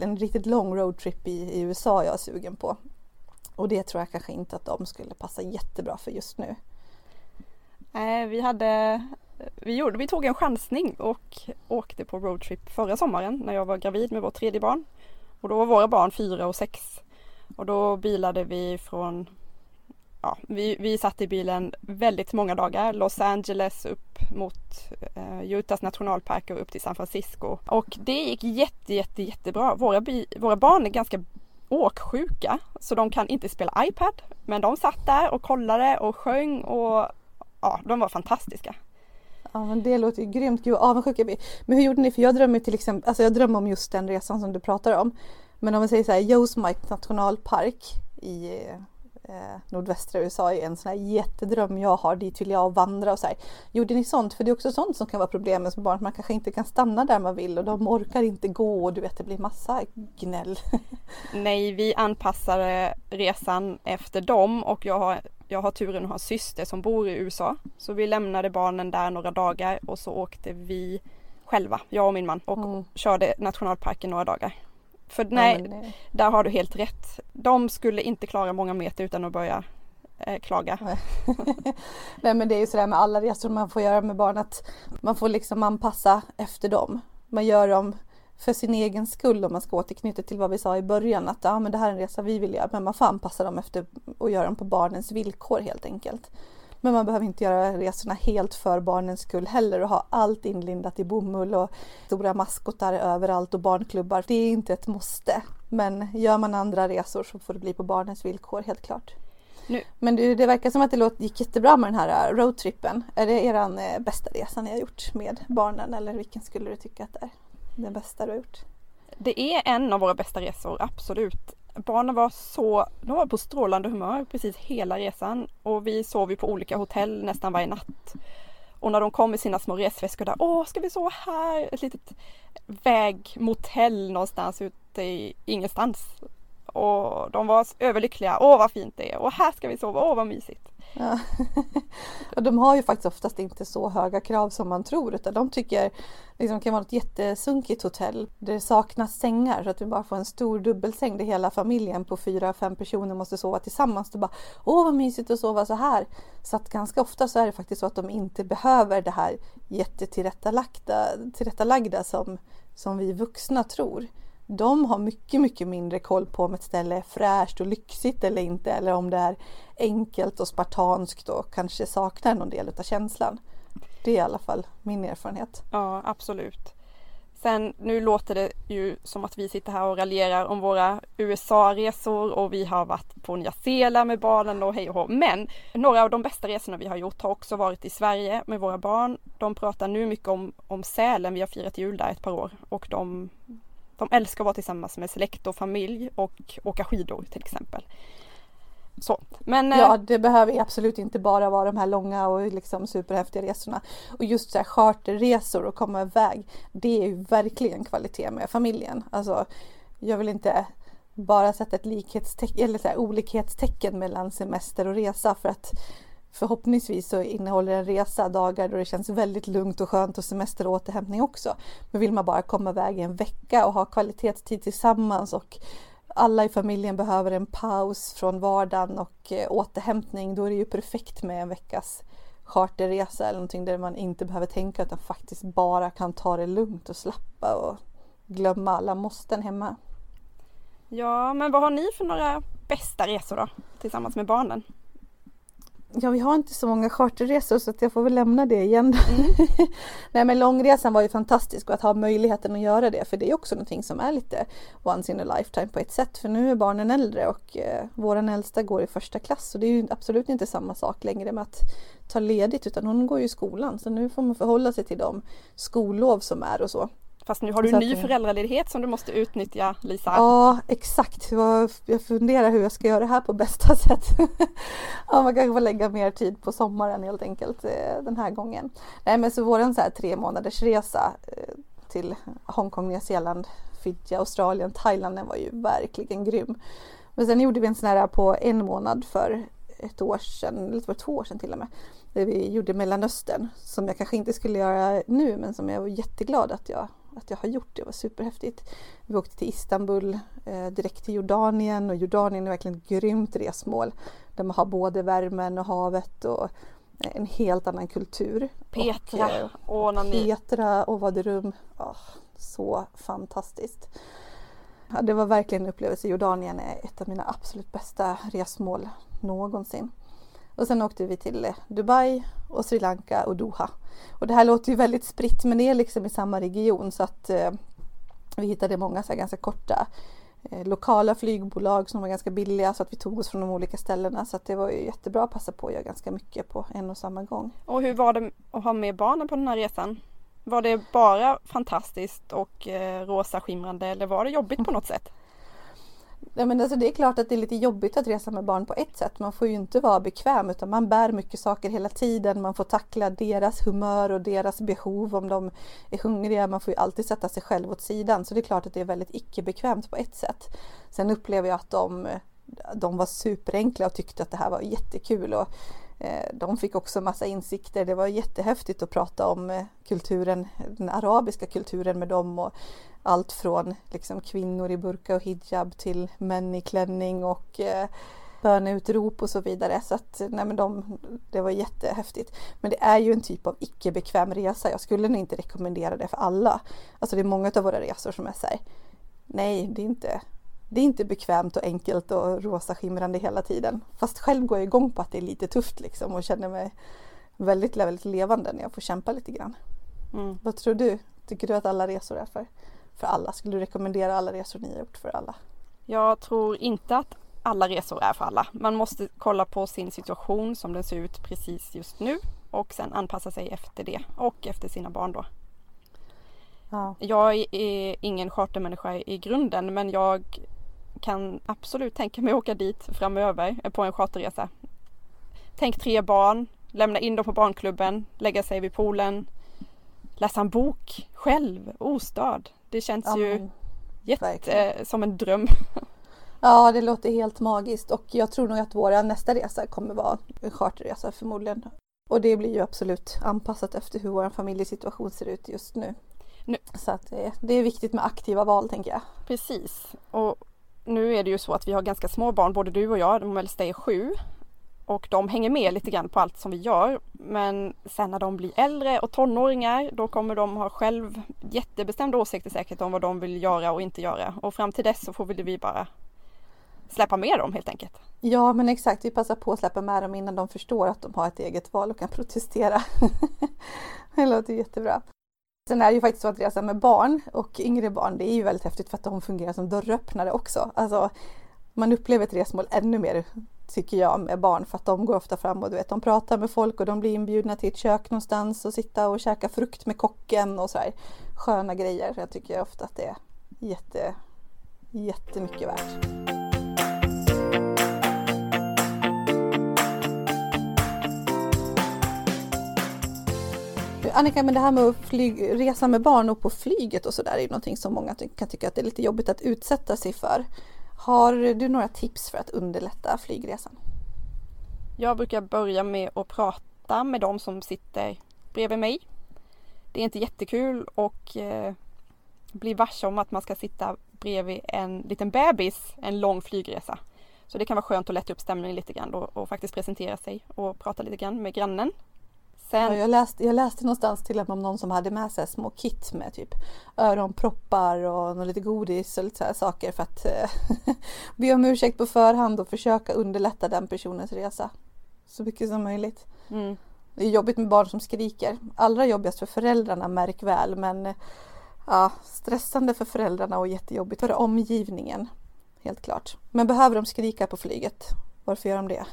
en riktigt lång roadtrip i, i USA jag är sugen på. Och det tror jag kanske inte att de skulle passa jättebra för just nu. Nej, vi hade vi, gjorde, vi tog en chansning och åkte på roadtrip förra sommaren när jag var gravid med vårt tredje barn. Och då var våra barn fyra och sex. Och då bilade vi från ja, vi, vi satt i bilen väldigt många dagar. Los Angeles upp mot eh, Utahs nationalpark och upp till San Francisco. Och det gick jätte, jätte, jättebra. Våra, våra barn är ganska åksjuka så de kan inte spela iPad. Men de satt där och kollade och sjöng och ja, de var fantastiska. Ja men det låter ju grymt. Gud avundsjuk jag blir. Men hur gjorde ni? För jag drömmer till exempel, alltså jag drömmer om just den resan som du pratar om. Men om vi säger så här, Yosemite nationalpark i eh, nordvästra USA är en sån här jättedröm jag har. Dit vill jag vandra och så här. Gjorde ni sånt? För det är också sånt som kan vara problemet med barn. Man kanske inte kan stanna där man vill och de orkar inte gå och du vet det blir massa gnäll. Nej, vi anpassade resan efter dem och jag har, jag har turen att ha en syster som bor i USA. Så vi lämnade barnen där några dagar och så åkte vi själva, jag och min man och mm. körde nationalparken några dagar. För nej, ja, det... där har du helt rätt. De skulle inte klara många meter utan att börja eh, klaga. nej men det är ju sådär med alla resor man får göra med barn att man får liksom anpassa efter dem. Man gör dem för sin egen skull om man ska återknyta till vad vi sa i början att ja, men det här är en resa vi vill göra men man får anpassa dem efter och göra dem på barnens villkor helt enkelt. Men man behöver inte göra resorna helt för barnens skull heller och ha allt inlindat i bomull och stora maskotar överallt och barnklubbar. Det är inte ett måste. Men gör man andra resor så får det bli på barnens villkor helt klart. Nu. Men det, det verkar som att det gick jättebra med den här äh, roadtrippen. Är det er äh, bästa resa ni har gjort med barnen eller vilken skulle du tycka att det är den bästa du har gjort? Det är en av våra bästa resor, absolut barnen var så, de var på strålande humör precis hela resan och vi sov ju på olika hotell nästan varje natt. Och när de kom med sina små resväskor där, åh ska vi sova här? Ett litet vägmotell någonstans ute i ingenstans. Och de var överlyckliga, åh vad fint det är och här ska vi sova, åh vad mysigt. Ja. och de har ju faktiskt oftast inte så höga krav som man tror utan de tycker liksom, det kan vara ett jättesunkigt hotell där det saknas sängar så att vi bara får en stor dubbelsäng där hela familjen på fyra, fem personer måste sova tillsammans. Och bara, Åh vad mysigt att sova så här! Så att ganska ofta så är det faktiskt så att de inte behöver det här jättetillrättalagda tillrättalagda som, som vi vuxna tror de har mycket, mycket mindre koll på om ett ställe är fräscht och lyxigt eller inte eller om det är enkelt och spartanskt och kanske saknar någon del av känslan. Det är i alla fall min erfarenhet. Ja, absolut. Sen nu låter det ju som att vi sitter här och raljerar om våra USA-resor och vi har varit på Nya Zeeland med barnen och hej och hå. Men några av de bästa resorna vi har gjort har också varit i Sverige med våra barn. De pratar nu mycket om, om Sälen, vi har firat jul där ett par år och de de älskar att vara tillsammans med släkt och familj och åka skidor till exempel. Så. Men, eh, ja, det behöver absolut inte bara vara de här långa och liksom superhäftiga resorna. Och just så här charterresor och komma iväg, det är ju verkligen kvalitet med familjen. Alltså, jag vill inte bara sätta ett likhetstecken, eller så här, olikhetstecken mellan semester och resa för att Förhoppningsvis så innehåller en resa dagar då det känns väldigt lugnt och skönt och semester och återhämtning också. Men vill man bara komma iväg i en vecka och ha kvalitetstid tillsammans och alla i familjen behöver en paus från vardagen och eh, återhämtning, då är det ju perfekt med en veckas charterresa eller någonting där man inte behöver tänka utan faktiskt bara kan ta det lugnt och slappa och glömma alla måsten hemma. Ja, men vad har ni för några bästa resor då tillsammans med barnen? Ja, vi har inte så många charterresor så att jag får väl lämna det igen. Mm. Nej men långresan var ju fantastisk och att ha möjligheten att göra det för det är också någonting som är lite once in a lifetime på ett sätt för nu är barnen äldre och eh, våran äldsta går i första klass och det är ju absolut inte samma sak längre med att ta ledigt utan hon går ju i skolan så nu får man förhålla sig till de skollov som är och så. Fast nu har du en ny föräldraledighet som du måste utnyttja Lisa. Ja exakt, jag funderar hur jag ska göra det här på bästa sätt. ja, man kanske får lägga mer tid på sommaren helt enkelt eh, den här gången. Nej men så våran så här tre månaders resa eh, till Hongkong, Nya Zeeland, Fiji, Australien, Thailand den var ju verkligen grym. Men sen gjorde vi en sån här på en månad för ett år sedan, eller för två år sedan till och med. Där vi gjorde Mellanöstern som jag kanske inte skulle göra nu men som jag var jätteglad att jag att jag har gjort. Det var superhäftigt. Vi åkte till Istanbul, eh, direkt till Jordanien och Jordanien är verkligen ett grymt resmål. Där man har både värmen och havet och en helt annan kultur. Petra och, och ni... Petra och Vaderum. Oh, så fantastiskt. Ja, det var verkligen en upplevelse. Jordanien är ett av mina absolut bästa resmål någonsin. Och sen åkte vi till eh, Dubai och Sri Lanka och Doha. Och det här låter ju väldigt spritt men det är liksom i samma region så att eh, vi hittade många så ganska korta eh, lokala flygbolag som var ganska billiga så att vi tog oss från de olika ställena så att det var ju jättebra att passa på att göra ganska mycket på en och samma gång. Och hur var det att ha med barnen på den här resan? Var det bara fantastiskt och eh, rosa skimrande eller var det jobbigt på något sätt? Ja, men alltså det är klart att det är lite jobbigt att resa med barn på ett sätt. Man får ju inte vara bekväm utan man bär mycket saker hela tiden. Man får tackla deras humör och deras behov om de är hungriga. Man får ju alltid sätta sig själv åt sidan. Så det är klart att det är väldigt icke-bekvämt på ett sätt. Sen upplever jag att de, de var superenkla och tyckte att det här var jättekul. Och, Eh, de fick också massa insikter. Det var jättehäftigt att prata om eh, kulturen, den arabiska kulturen med dem och allt från liksom kvinnor i burka och hijab till män i klänning och eh, böneutrop och så vidare. Så att, nej men de, det var jättehäftigt. Men det är ju en typ av icke bekväm resa. Jag skulle nog inte rekommendera det för alla. Alltså det är många av våra resor som är så här, nej det är inte det är inte bekvämt och enkelt och rosa skimrande hela tiden. Fast själv går jag igång på att det är lite tufft liksom och känner mig väldigt, väldigt levande när jag får kämpa lite grann. Mm. Vad tror du? Tycker du att alla resor är för? för alla? Skulle du rekommendera alla resor ni har gjort för alla? Jag tror inte att alla resor är för alla. Man måste kolla på sin situation som den ser ut precis just nu och sen anpassa sig efter det och efter sina barn då. Ja. Jag är ingen chartermänniska i grunden men jag kan absolut tänka mig att åka dit framöver på en charterresa. Tänk tre barn, lämna in dem på barnklubben, lägga sig vid poolen, läsa en bok själv, ostörd. Det känns Ja, ju jätte, verkligen. som en dröm. Ja, det låter helt magiskt och jag tror nog att vår nästa resa kommer vara en charterresa förmodligen. Och det blir ju absolut anpassat efter hur vår familjesituation ser ut just nu. Nu- Så att det, det är viktigt med aktiva val tänker jag. Precis. Och nu är det ju så att vi har ganska små barn, både du och jag. De äldsta är sju. Och de hänger med lite grann på allt som vi gör. Men sen när de blir äldre och tonåringar då kommer de ha själv jättebestämda åsikter säkert om vad de vill göra och inte göra. Och fram till dess så får väl vi bara släppa med dem helt enkelt. Ja men exakt, vi passar på att släppa med dem innan de förstår att de har ett eget val och kan protestera. det låter jättebra. Sen är det ju faktiskt så att resa med barn och yngre barn, det är ju väldigt häftigt för att de fungerar som dörröppnare också. Alltså, man upplever ett resmål ännu mer tycker jag med barn för att de går ofta fram och du vet, de pratar med folk och de blir inbjudna till ett kök någonstans och sitta och käka frukt med kocken och så här sköna grejer. Jag tycker ofta att det är jätte, jättemycket värt. Annika, men det här med att flyg, resa med barn och på flyget och sådär är ju någonting som många ty- kan tycka att det är lite jobbigt att utsätta sig för. Har du några tips för att underlätta flygresan? Jag brukar börja med att prata med de som sitter bredvid mig. Det är inte jättekul och eh, bli varse om att man ska sitta bredvid en liten bebis en lång flygresa. Så det kan vara skönt att lätta upp stämningen lite grann och, och faktiskt presentera sig och prata lite grann med grannen. Ja, Sen, jag, läste, jag läste någonstans till och med om någon som hade med sig små kit med typ öronproppar och lite godis och lite så saker för att eh, be om ursäkt på förhand och försöka underlätta den personens resa. Så mycket som möjligt. mm, Det är jobbigt med barn som skriker. Allra jobbigast för föräldrarna, märk väl. Men ja, stressande för föräldrarna och jättejobbigt för omgivningen. Helt klart. Men behöver de skrika på flyget? Varför gör de det?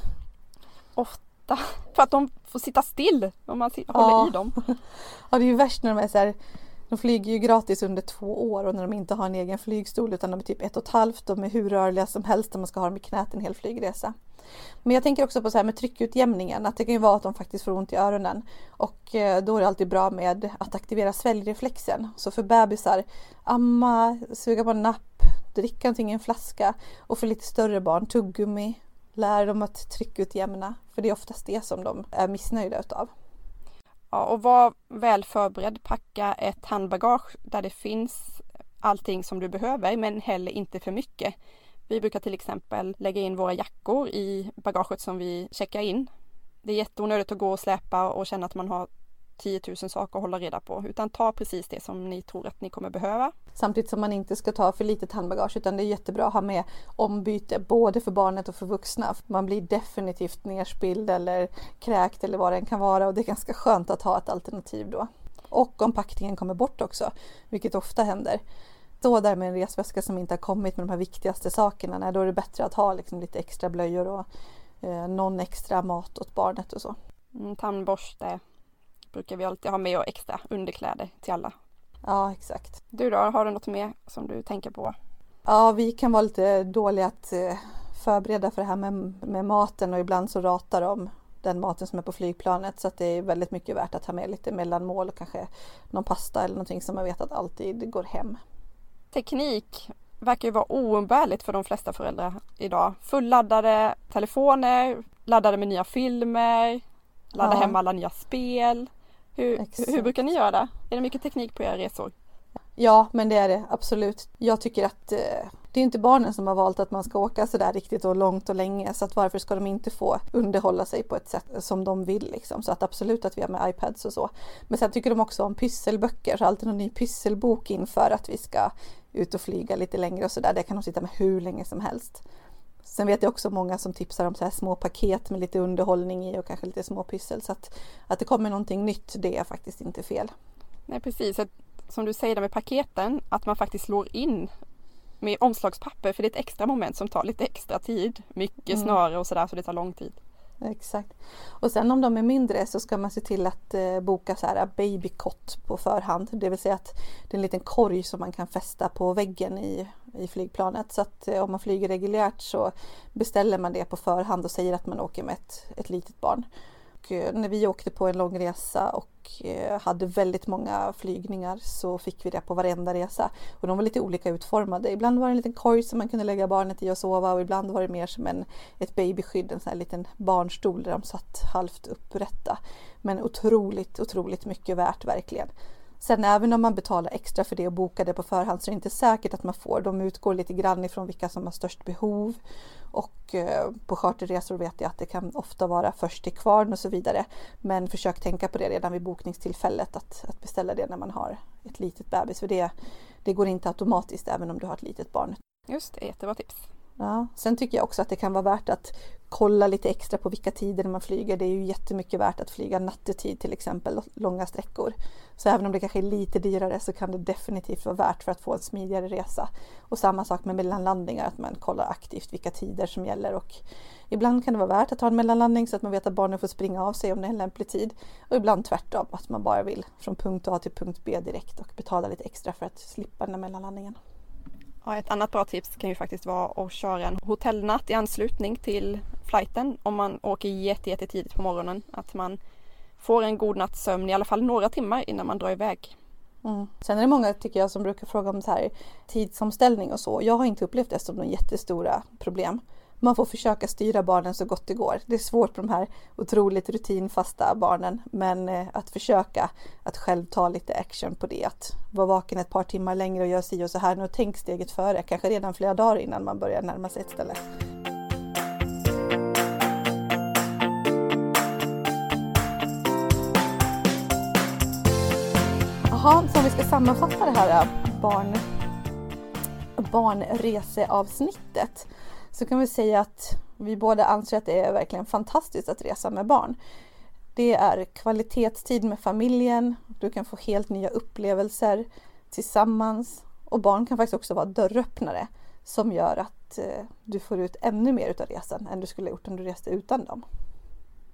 ofta för att de får sitta still om man si- Ja. håller i dem. Ja, det är ju värst när de är så här. De flyger ju gratis under två år och när de inte har en egen flygstol utan de är typ ett och ett halvt. De är hur rörliga som helst och man ska ha dem i knät en hel flygresa. Men jag tänker också på så här med tryckutjämningen, att det kan ju vara att de faktiskt får ont i öronen. Och eh, då är det alltid bra med att aktivera sväljreflexen. Så för bebisar, amma, suga på en napp, dricka någonting i en flaska. Och för lite större barn, tuggummi, lär dem att tryckutjämna. För det är oftast det som de är missnöjda utav. Ja, och var väl förberedd. Packa ett handbagage där det finns allting som du behöver men heller inte för mycket. Vi brukar till exempel lägga in våra jackor i bagaget som vi checkar in. Det är jätteonödigt att gå och släpa och känna att man har 10 000 saker att hålla reda på utan ta precis det som ni tror att ni kommer behöva. Samtidigt som man inte ska ta för litet handbagage utan det är jättebra att ha med ombyte både för barnet och för vuxna. Man blir definitivt nerspilld eller kräkt eller vad det än kan vara och det är ganska skönt att ha ett alternativ då. Och om packningen kommer bort också, vilket ofta händer. Stå där med en resväska som inte har kommit med de här viktigaste sakerna, nej, då är det bättre att ha liksom lite extra blöjor och eh, någon extra mat åt barnet och så. Mm, tandborste brukar vi alltid ha med och extra underkläder till alla. Ja, exakt. Du då, har du något mer som du tänker på? Ja, vi kan vara lite dåliga att eh, förbereda för det här med, med maten och ibland så ratar de den maten som är på flygplanet så att det är väldigt mycket värt att ha med lite mellanmål och kanske någon pasta eller någonting som man vet att alltid går hem. Teknik verkar ju vara oumbärligt för de flesta föräldrar idag. Fulladdade telefoner, laddade med nya filmer, ladda Ja. hem alla nya spel. Hur, Exakt. hur brukar ni göra det? Är det mycket teknik på era resor? Ja, men det är det absolut. Jag tycker att eh, det är inte barnen som har valt att man ska åka så där riktigt och långt och länge så att varför ska de inte få underhålla sig på ett sätt som de vill liksom. Så att absolut att vi har med iPads och så. Men sen tycker de också om pysselböcker så alltid någon ny pysselbok inför att vi ska ut och flyga lite längre och så där. Det kan de sitta med hur länge som helst. Sen vet jag också många som tipsar om så här små paket med lite underhållning i och kanske lite små pyssel. Så att, att det kommer någonting nytt, det är faktiskt inte fel. Nej precis, att, som du säger med paketen, att man faktiskt slår in med omslagspapper för det är ett extra moment som tar lite extra tid. Mycket Mm. snöre och sådär så det tar lång tid. Exakt. Och sen om de är mindre så ska man se till att eh, boka så här babykott på förhand. Det vill säga att det är en liten korg som man kan fästa på väggen i, i flygplanet. Så att eh, om man flyger reguljärt så beställer man det på förhand och säger att man åker med ett, ett litet barn. Och eh, när vi åkte på en lång resa och eh, hade väldigt många flygningar så fick vi det på varenda resa. Och de var lite olika utformade. Ibland var det en liten korg som man kunde lägga barnet i och sova och ibland var det mer som en, ett babyskydd, en sån här liten barnstol där de satt halvt upprätta. Men otroligt, otroligt mycket värt verkligen. Sen även om man betalar extra för det och bokar det på förhand så är det inte säkert att man får. De utgår lite grann ifrån vilka som har störst behov. Och eh, på charterresor vet jag att det kan ofta vara först till kvarn och så vidare. Men försök tänka på det redan vid bokningstillfället att, att beställa det när man har ett litet bebis. För det, det går inte automatiskt även om du har ett litet barn. Just det, jättebra tips. Ja, sen tycker jag också att det kan vara värt att kolla lite extra på vilka tider man flyger. Det är ju jättemycket värt att flyga nattetid till exempel, långa sträckor. Så även om det kanske är lite dyrare så kan det definitivt vara värt för att få en smidigare resa. Och samma sak med mellanlandningar, att man kollar aktivt vilka tider som gäller. Och ibland kan det vara värt att ha en mellanlandning så att man vet att barnen får springa av sig om det är en lämplig tid. Och ibland tvärtom, att man bara vill från punkt A till punkt B direkt och betala lite extra för att slippa den här mellanlandningen. Ja, ett annat bra tips kan ju faktiskt vara att köra en hotellnatt i anslutning till flighten om man åker jättetidigt på morgonen. Att man får en god natts sömn i alla fall några timmar innan man drar iväg. Mm. Sen är det många tycker jag som brukar fråga om så här tidsomställning och så. Jag har inte upplevt det som några jättestora problem man får försöka styra barnen så gott det går. Det är svårt med de här otroligt rutinfasta barnen, men eh, att försöka att själv ta lite action på det. Att vara vaken ett par timmar längre och göra si och så här. Nu tänk steget före, kanske redan flera dagar innan man börjar närma sig ett ställe. Jaha, så om vi ska sammanfatta det här eh, barn, barnreseavsnittet så kan vi säga att vi båda anser att det är verkligen fantastiskt att resa med barn. Det är kvalitetstid med familjen, du kan få helt nya upplevelser tillsammans och barn kan faktiskt också vara dörröppnare som gör att eh, du får ut ännu mer av resan än du skulle ha gjort om du reste utan dem.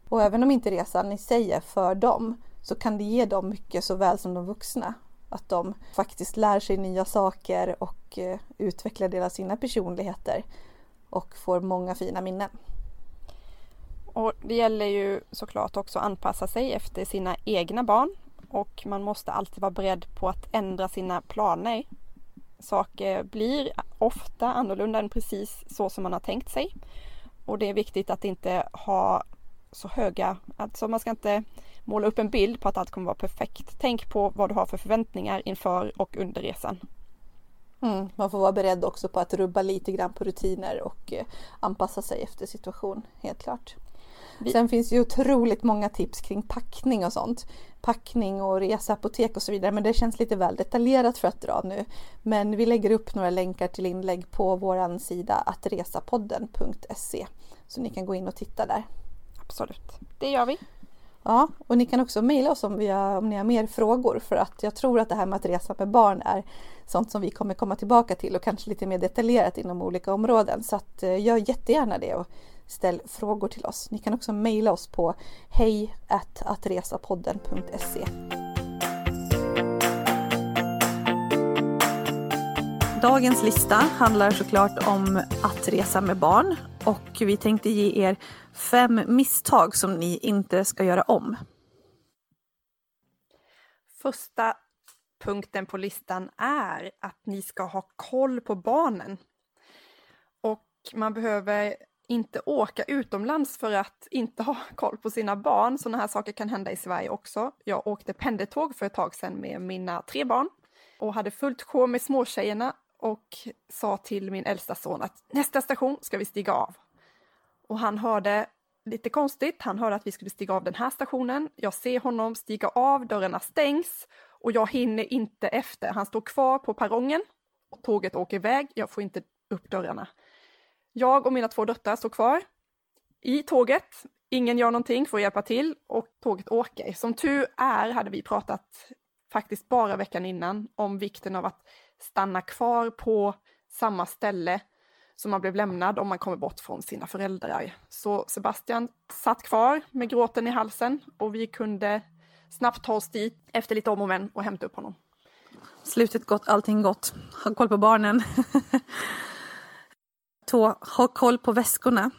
Och även om inte resan i sig är för dem så kan det ge dem mycket såväl som de vuxna. Att de faktiskt lär sig nya saker och eh, utvecklar utvecklar av sina personligheter och får många fina minnen. Och det gäller ju såklart också att anpassa sig efter sina egna barn och man måste alltid vara beredd på att ändra sina planer. Saker blir ofta annorlunda än precis så som man har tänkt sig. Och det är viktigt att inte ha så höga, alltså man ska inte måla upp en bild på att allt kommer vara perfekt. Tänk på vad du har för förväntningar inför och under resan. Mm, man får vara beredd också på att rubba lite grann på rutiner och eh, anpassa sig efter situation, helt klart. Vi... Sen finns ju otroligt många tips kring packning och sånt. Packning och reseapotek och så vidare, men det känns lite väl detaljerat för att dra nu. Men vi lägger upp några länkar till inlägg på vår sida attresapodden.se så ni kan gå in och titta där. Absolut, det gör vi. Ja, och ni kan också mejla oss om, har, om ni har mer frågor för att jag tror att det här med att resa med barn är sånt som vi kommer komma tillbaka till och kanske lite mer detaljerat inom olika områden. Så att, eh, gör jättegärna det och ställ frågor till oss. Ni kan också mejla oss på hej attresapodden.se Dagens lista handlar såklart om att resa med barn och vi tänkte ge er fem misstag som ni inte ska göra om. Första punkten på listan är att ni ska ha koll på barnen. Och man behöver inte åka utomlands för att inte ha koll på sina barn. Sådana här saker kan hända i Sverige också. Jag åkte pendeltåg för ett tag sedan med mina tre barn och hade fullt sjå med småtjejerna och sa till min äldsta son att nästa station ska vi stiga av. Och han hörde lite konstigt, han hörde att vi skulle stiga av den här stationen. Jag ser honom stiga av, dörrarna stängs och jag hinner inte efter. Han står kvar på perrongen. Och tåget åker iväg, jag får inte upp dörrarna. Jag och mina två döttrar står kvar i tåget. Ingen gör någonting för att hjälpa till och tåget åker. Som tur är hade vi pratat faktiskt bara veckan innan om vikten av att stanna kvar på samma ställe som man blev lämnad om man kommer bort från sina föräldrar. Så Sebastian satt kvar med gråten i halsen och vi kunde snabbt ta oss dit efter lite om och men och hämta upp honom. Slutet gott, allting gott. Ha koll på barnen. Två, ha koll på väskorna.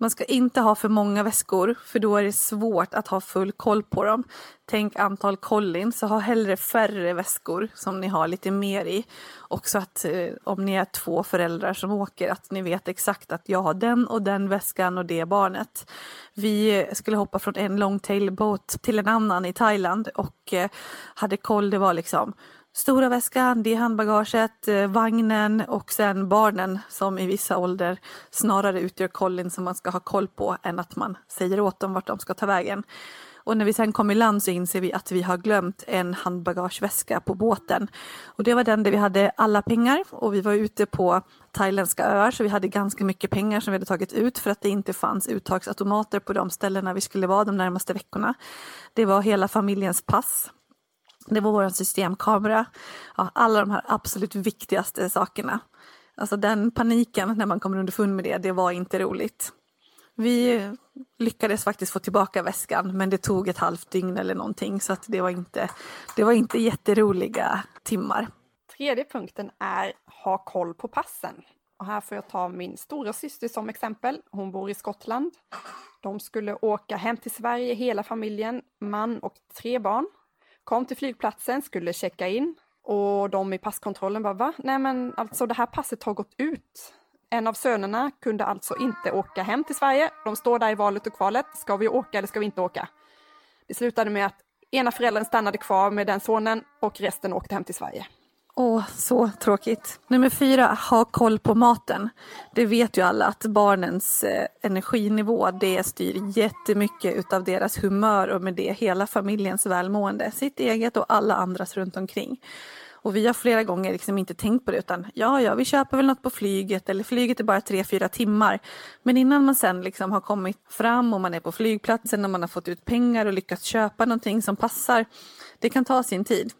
Man ska inte ha för många väskor för då är det svårt att ha full koll på dem. Tänk antal kollin, så ha hellre färre väskor som ni har lite mer i. Också att eh, om ni är två föräldrar som åker att ni vet exakt att jag har den och den väskan och det barnet. Vi skulle hoppa från en longtailbåt till en annan i Thailand och eh, hade koll, det var liksom stora väskan, det handbagaget, eh, vagnen och sen barnen som i vissa ålder snarare utgör kollin som man ska ha koll på än att man säger åt dem vart de ska ta vägen. Och när vi sen kom i land så inser vi att vi har glömt en handbagageväska på båten. Och det var den där vi hade alla pengar och vi var ute på thailändska öar så vi hade ganska mycket pengar som vi hade tagit ut för att det inte fanns uttagsautomater på de ställena vi skulle vara de närmaste veckorna. Det var hela familjens pass det var vår systemkamera. Ja, alla de här absolut viktigaste sakerna. Alltså den paniken när man kommer underfund med det, det var inte roligt. Vi lyckades faktiskt få tillbaka väskan men det tog ett halvt dygn eller någonting så att det var inte, det var inte jätteroliga timmar. Tredje punkten är ha koll på passen. Och här får jag ta min stora syster som exempel. Hon bor i Skottland. De skulle åka hem till Sverige, hela familjen, man och tre barn. Kom till flygplatsen, skulle checka in och de i passkontrollen bara va? Nej men alltså det här passet har gått ut. En av sönerna kunde alltså inte åka hem till Sverige. De står där i valet och kvalet. Ska vi åka eller ska vi inte åka? Det slutade med att ena föräldern stannade kvar med den sonen och resten åkte hem till Sverige. Åh, så tråkigt. Nummer fyra, ha koll på maten. Det vet ju alla att barnens eh, energinivå det styr jättemycket utav deras humör och med det hela familjens välmående. Sitt eget och alla andras runt omkring. Och vi har flera gånger liksom inte tänkt på det utan ja, ja, vi köper väl något på flyget eller flyget är bara tre, fyra timmar. Men innan man sen liksom har kommit fram och man är på flygplatsen och man har fått ut pengar och lyckats köpa någonting som passar. Det kan ta sin tid.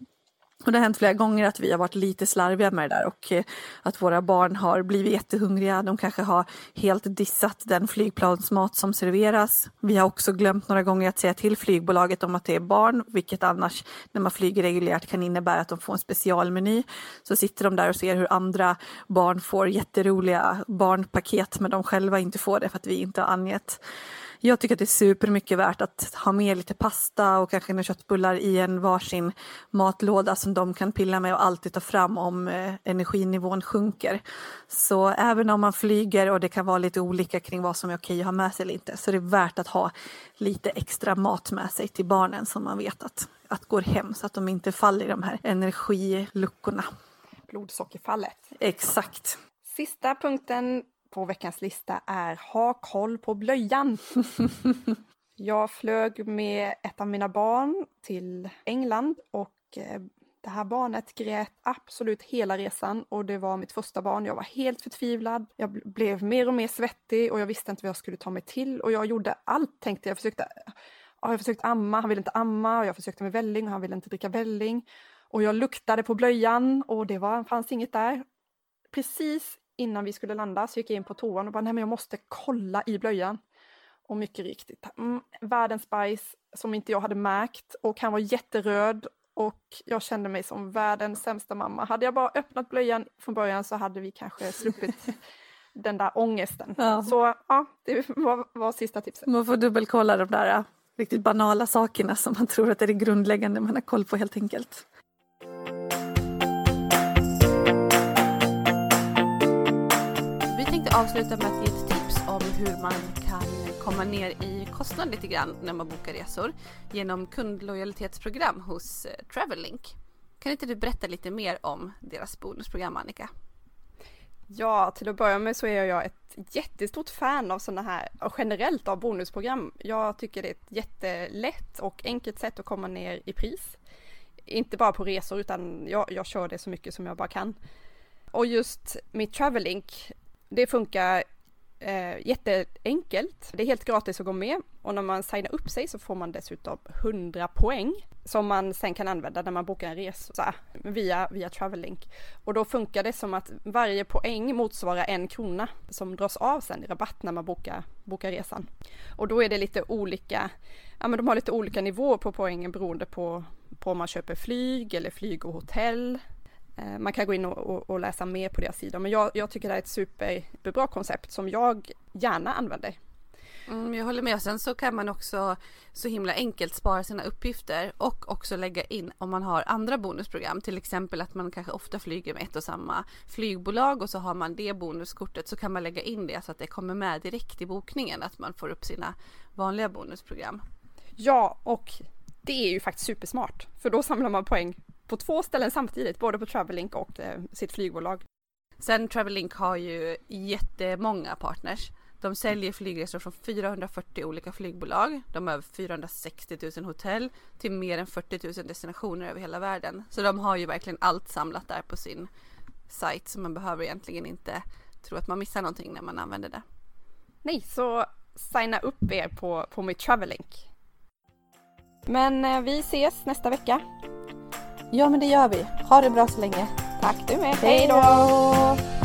Och det har hänt flera gånger att vi har varit lite slarviga med det där och eh, att våra barn har blivit jättehungriga. De kanske har helt dissat den flygplansmat som serveras. Vi har också glömt några gånger att säga till flygbolaget om att det är barn, vilket annars när man flyger reguljärt kan innebära att de får en specialmeny. Så sitter de där och ser hur andra barn får jätteroliga barnpaket men de själva inte får det för att vi inte har angett. Jag tycker att det är supermycket värt att ha med lite pasta och kanske några köttbullar i en varsin matlåda som de kan pilla med och alltid ta fram om eh, energinivån sjunker. Så även om man flyger och det kan vara lite olika kring vad som är okej att ha med sig eller inte så är det värt att ha lite extra mat med sig till barnen som man vet att, att går hem så att de inte faller i de här energiluckorna. Blodsockerfallet. Exakt. Sista punkten på veckans lista är Ha koll på blöjan. Jag flög med ett av mina barn till England och eh, det här barnet grät absolut hela resan och det var mitt första barn. Jag var helt förtvivlad. Jag blev mer och mer svettig och jag visste inte vad jag skulle ta mig till och jag gjorde allt tänkte jag. försökte, jag försökte amma, han ville inte amma och jag försökte med välling och han ville inte dricka välling. Och jag luktade på blöjan och det var, fanns inget där. Precis innan vi skulle landa så gick jag in på toan och bara, nej men jag måste kolla i blöjan. Och mycket riktigt, mm, världens bajs som inte jag hade märkt och han var jätteröd och jag kände mig som världens sämsta mamma. Hade jag bara öppnat blöjan från början så hade vi kanske sluppit den där ångesten. Ja. Så ja, det var, var sista tipset. Man får dubbelkolla de där riktigt banala sakerna som man tror att det är det grundläggande man har koll på helt enkelt. Avsluta med att ge ett tips om hur man kan komma ner i kostnad lite grann när man bokar resor genom kundlojalitetsprogram hos eh, Travellink. Kan inte du berätta lite mer om deras bonusprogram Annika? Ja, till att börja med så är jag ett jättestort fan av sådana här, och generellt av bonusprogram. Jag tycker det är ett jättelätt och enkelt sätt att komma ner i pris. Inte bara på resor utan jag, jag kör det så mycket som jag bara kan. Och just mitt Travellink det funkar eh, jätteenkelt. Det är helt gratis att gå med och när man signar upp sig så får man dessutom 100 poäng som man sen kan använda när man bokar en resa via, via Travellink. Och då funkar det som att varje poäng motsvarar en krona som dras av sen i rabatt när man bokar, bokar resan. Och då är det lite olika, ja men de har lite olika nivåer på poängen beroende på, på om man köper flyg eller flyg och hotell man kan gå in och, och, och, läsa mer på deras sida, men jag, jag tycker det är ett superbra koncept som jag gärna använder. Mm, jag håller med. Sen så kan man också så himla enkelt spara sina uppgifter och också lägga in om man har andra bonusprogram. Till exempel att man kanske ofta flyger med ett och samma flygbolag och så har man det bonuskortet så kan man lägga in det så att det kommer med direkt i bokningen att man får upp sina vanliga bonusprogram. Ja, och det är ju faktiskt supersmart för då samlar man poäng på två ställen samtidigt, både på Travellink och eh, sitt flygbolag. Sen Travellink har ju jättemånga partners. De säljer flygresor från 440 olika flygbolag. De har över 460 000 hotell till mer än 40 000 destinationer över hela världen. Så de har ju verkligen allt samlat där på sin sajt så man behöver egentligen inte tro att man missar någonting när man använder det. Nej, så signa upp er på, på mitt Travellink. Men eh, vi ses nästa vecka. Ja men det gör vi. Ha det bra så länge. Tack du med. Hej då!